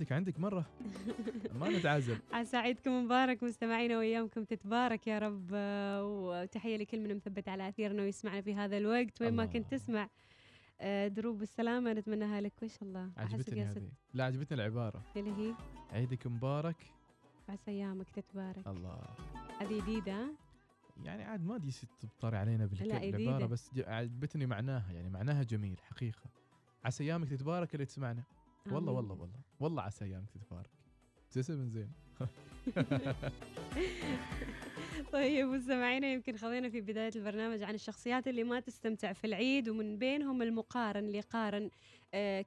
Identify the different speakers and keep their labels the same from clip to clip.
Speaker 1: عندك عندك مرة. ما نتعازل
Speaker 2: عسى عيدكم مبارك مستمعينا وإيامكم تتبارك يا رب. وتحية لكل من مثبت على أثيرنا ويسمعنا في هذا الوقت. وين ما
Speaker 1: الله.
Speaker 2: كنت تسمع آه، دروب بالسلامة. نتمناها لك. وش الله. أحس
Speaker 1: عجبتني هذه. لا عجبتني العبارة.
Speaker 2: اللي هي؟
Speaker 1: عيدك مبارك.
Speaker 2: عسى أيامك تتبارك.
Speaker 1: الله.
Speaker 2: هذه جديدة؟ ها؟
Speaker 1: يعني عاد ما أدري تبطر علينا بالعبارة
Speaker 2: جديدة.
Speaker 1: بس عجبتني معناها. يعني معناها جميل حقيقة. عسى أيامك تتبارك اللي تسمعنا. والله. والله والله. والله عسى ايامك تتبارك جسم زين.
Speaker 2: طيب مستمعينا يمكن خذينا في بداية البرنامج عن الشخصيات اللي ما تستمتع في العيد ومن بينهم المقارن اللي يقارن آه،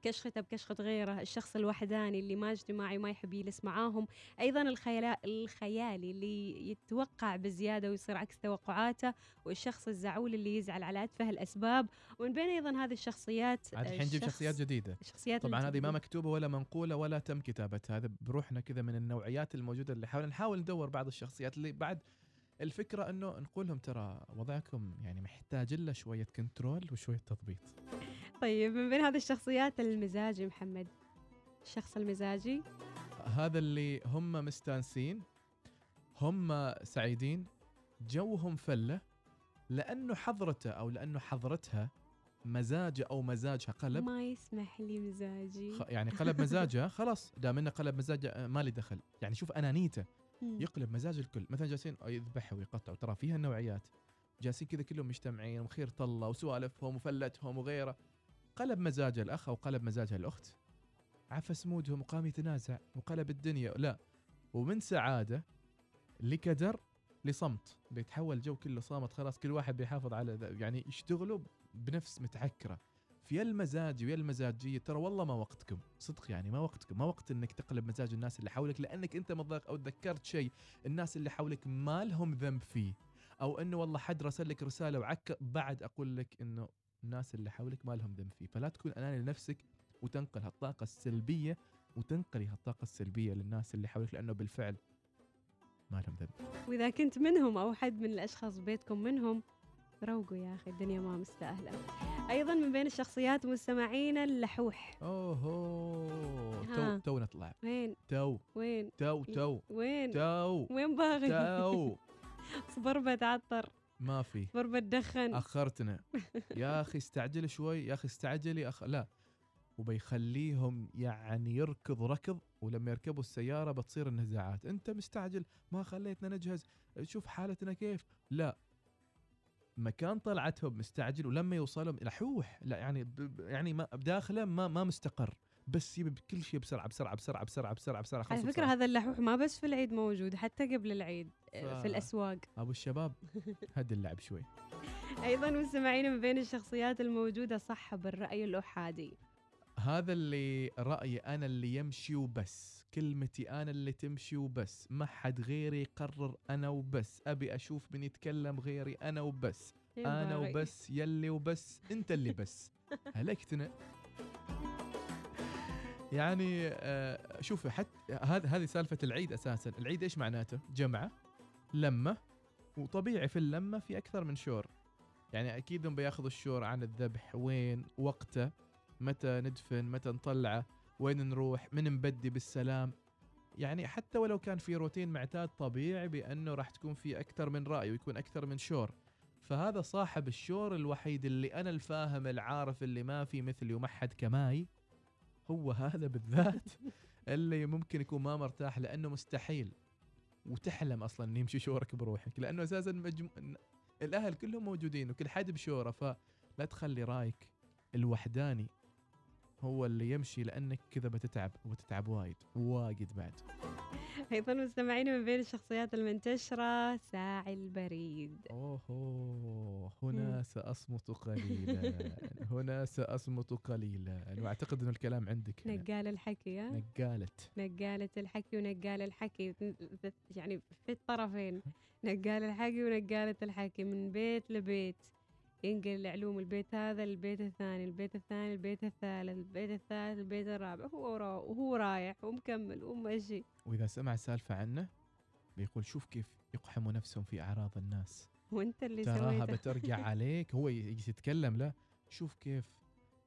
Speaker 2: كشخته بكشخة غيره الشخص الوحداني اللي ما اجتماعي ما يحب يجلس معاهم. أيضا الخيلا الخيالي اللي يتوقع بزيادة ويصير عكس توقعاته والشخص الزعول اللي يزعل على أتفه الأسباب. ومن بين أيضا هذه الشخصيات
Speaker 1: عاد
Speaker 2: آه،
Speaker 1: الحين نجيب شخصيات جديدة.
Speaker 2: شخصيات
Speaker 1: طبعا هذه ما مكتوبة ولا منقولة ولا تم كتابتها. هذا بروحنا كذا من النوعيات الموجودة اللي حاول نحاول ندور بعض الشخصيات اللي بعد الفكرة إنه نقول لهم ترى وضعكم يعني محتاج له شوية كنترول وشوية تضبيط.
Speaker 2: طيب من بين هذه الشخصيات المزاجي محمد؟ الشخص المزاجي؟
Speaker 1: هذا اللي هم مستانسين هم سعيدين جوهم فلة لأنه حضرته أو لأنه حضرتها مزاجه أو مزاجها قلب.
Speaker 2: ما يسمح لي مزاجي.
Speaker 1: يعني قلب مزاجه خلاص دام إنه قلب مزاجه آه، ما لي دخل. يعني شوف
Speaker 2: أنانيته.
Speaker 1: يقلب مزاج الكل. مثلا جالسين يذبحوا ويقطعوا ترى فيها النوعيات. جالسين كذا كلهم مجتمعين وخير طلة وسوالفهم وفلتهم وغيره. قلب مزاج الأخ أو قلب مزاجها الأخت. عفس مودهم وقام يتنازع وقلب الدنيا. لا ومن سعادة لكدر لصمت. بيتحول جو كله صامت خلاص كل واحد بيحافظ على يعني يشتغلوا بنفس متعكره في المزاج ويا المزاجية ترى والله ما وقتكم. صدق يعني ما وقتكم. ما وقت إنك تقلب مزاج الناس اللي حولك لأنك أنت مضاق أو تذكرت شيء الناس اللي حولك ما لهم ذنب فيه. أو إنه والله حد رسل لك رسالة وعك بعد أقول لك إنه الناس اللي حولك ما لهم ذنب فيه. فلا تكون أناني لنفسك وتنقل هالطاقة السلبية وتنقلي هالطاقة السلبية للناس اللي حولك لأنه بالفعل ما لهم ذنب.
Speaker 2: وإذا كنت منهم أو حد من الأشخاص بيتكم منهم روقوا يا أخي الدنيا ما مستأهلة. أيضا من بين الشخصيات مستمعينا اللحوح.
Speaker 1: اوه تو. تو نطلع.
Speaker 2: وين؟
Speaker 1: تو.
Speaker 2: وين؟
Speaker 1: تو تو.
Speaker 2: وين؟
Speaker 1: تو.
Speaker 2: وين باغي؟
Speaker 1: تو.
Speaker 2: صبربة تعطر
Speaker 1: ما في.
Speaker 2: صبربة تدخن
Speaker 1: أخرتنا. يا أخي استعجل شوي. يا أخي استعجلي. أخ... لا. وبيخليهم يعني يركض ركض ولما يركبوا السيارة بتصير النزاعات. أنت مستعجل. ما خليتنا نجهز. شوف حالتنا كيف. لا. مكان طلعتهم مستعجل ولما يوصلهم لحوح لا يعني. ب- يعني ما بداخله ما ما مستقر. بس يبي كل شيء بسرعة بسرعة بسرعة بسرعة بسرعة بسرعة
Speaker 2: على
Speaker 1: بسرعة.
Speaker 2: هذا اللحوح ما بس في العيد موجود حتى قبل العيد آه،
Speaker 1: ف-
Speaker 2: في الأسواق.
Speaker 1: أبو الشباب هد اللعب شوي.
Speaker 2: أيضا مستمعين من بين الشخصيات الموجودة صاحب الرأي الأحادي.
Speaker 1: هذا اللي رأيي أنا اللي يمشي وبس كلمتي أنا اللي تمشي وبس ما حد غيري يقرر أنا وبس أبي أشوف من يتكلم غيري أنا وبس. أنا
Speaker 2: ينبغي.
Speaker 1: وبس يلي وبس أنت اللي بس. هلكتنا. يعني آه شوفي حتى هذا هذه سالفة العيد أساسا. العيد إيش معناته؟ جمعة لمة وطبيعي في اللمة في أكثر من شور. يعني أكيد هم بياخذوا الشور عن الذبح وين وقته متى ندفن متى نطلعه وين نروح من نبدي بالسلام. يعني حتى ولو كان في روتين معتاد طبيعي بأنه راح تكون في أكثر من رأي ويكون أكثر من شور. فهذا صاحب الشور الوحيد اللي أنا الفاهم العارف اللي ما في مثلي وما حد كماي. هو هذا بالذات اللي ممكن يكون ما مرتاح لأنه مستحيل وتحلم أصلا أن يمشي شورك بروحك لأنه أساسا مجم... الأهل كلهم موجودين وكل حد بشوره فلا تخلي رأيك الوحداني هو اللي يمشي لأنك كذا بتتعب وبتتعب وايد وايد بعد.
Speaker 2: أيضا مستمعين من بين الشخصيات المنتشرة ساعي البريد.
Speaker 1: اوه هنا سأصمت قليلا هنا سأصمت قليلا وأعتقد إنه الكلام عندك.
Speaker 2: نقال الحكي ها؟
Speaker 1: نقالة
Speaker 2: نقالة الحكي ونقال الحكي. يعني في الطرفين. نقال الحكي ونقالة الحكي من بيت لبيت. ينقل العلوم البيت هذا البيت الثاني البيت الثاني البيت الثالث البيت الثالث البيت الرابع. هو را- وهو رايح ومكمل وماشي
Speaker 1: وإذا سمع سالفة عنه بيقول شوف كيف يقحموا نفسهم في أعراض الناس.
Speaker 2: وأنت اللي
Speaker 1: تراها
Speaker 2: سويته.
Speaker 1: بترجع عليك هو يتكلم لا شوف كيف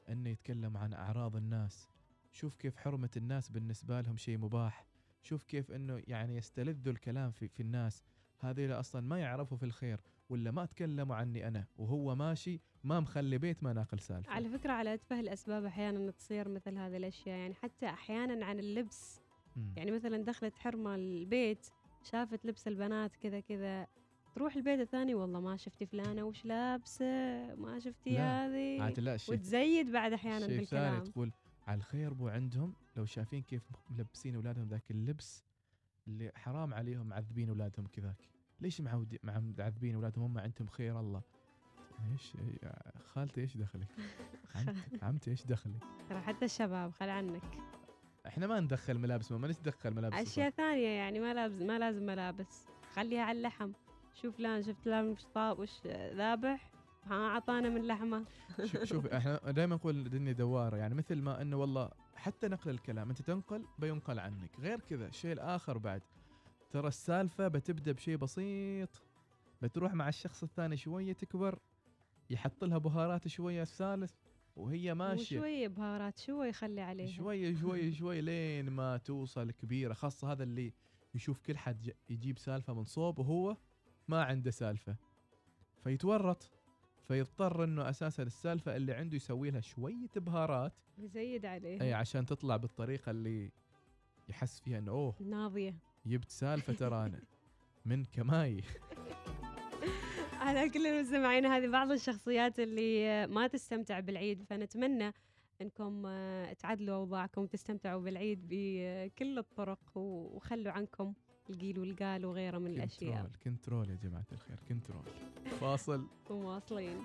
Speaker 1: إنه يتكلم عن أعراض الناس. شوف كيف حرمة الناس بالنسبة لهم شيء مباح. شوف كيف إنه يعني يستلذوا الكلام في, في الناس. هذول أصلا ما يعرفوا في الخير. ولا ما تكلموا عني أنا؟ وهو ماشي ما مخلي بيت ما ناقل سالفة.
Speaker 2: على فكرة على أتفه الأسباب أحيانا تصير مثل هذه الأشياء. يعني حتى أحيانا عن اللبس.
Speaker 1: مم.
Speaker 2: يعني مثلا دخلت حرمة البيت شافت لبس البنات كذا كذا. تروح البيت الثاني والله ما شفتي فلانة وش لابسة؟ ما شفتي هذه.
Speaker 1: لا
Speaker 2: وتزيد بعد
Speaker 1: ثاني
Speaker 2: بالكلام
Speaker 1: تقول على الخير بو عندهم لو شايفين كيف ملبسين أولادهم ذاك اللبس اللي حرام عليهم معذبين أولادهم كذاك. ليش معود مع معذبين أولادهم؟ هم عندهم خير الله. إيش؟ يا خالتي إيش دخلك؟ عمتي, إيش دخلك؟
Speaker 2: ترى حتى الشباب خل عنك.
Speaker 1: إحنا ما ندخل ملابس ما نتدخل ملابس
Speaker 2: أشياء ثانية يعني ما لابس ما لازم ملابس. خليها على اللحم. شوف فلان شفت فلان وش طاب وش ذابح؟ ها أعطانا من لحمة.
Speaker 1: شوف شوف إحنا دائما نقول الدنيا دوارة. يعني مثل ما إنه والله حتى نقل الكلام أنت تنقل بينقل عنك. غير كذا الشيء الآخر بعد. ترى السالفة بتبدأ بشيء بسيط. بتروح مع الشخص الثاني شوية تكبر يحط لها بهارات شوية الثالث وهي ماشية.
Speaker 2: وشوية بهارات شوي يخلي عليها.
Speaker 1: شوي شوي شوي لين ما توصل كبيرة. خاصة هذا اللي يشوف كل حد يجيب سالفة من صوب وهو ما عنده سالفة. فيتورط فيضطر إنه أساسا السالفة اللي عنده يسوي لها شوية بهارات.
Speaker 2: يزيد عليها.
Speaker 1: اي عشان تطلع بالطريقة اللي يحس فيها إنه أوه.
Speaker 2: ناضية.
Speaker 1: جبت سالفة ترى أنا من كماي.
Speaker 2: على كل المستمعين هذه بعض الشخصيات اللي ما تستمتع بالعيد فنتمنى إنكم آه، تعدلوا أوضاعكم وتستمتعوا بالعيد بكل الطرق وخلوا عنكم القيل والقال وغيره من الأشياء.
Speaker 1: control control يا جماعة الخير control. فاصل.
Speaker 2: ومواصلين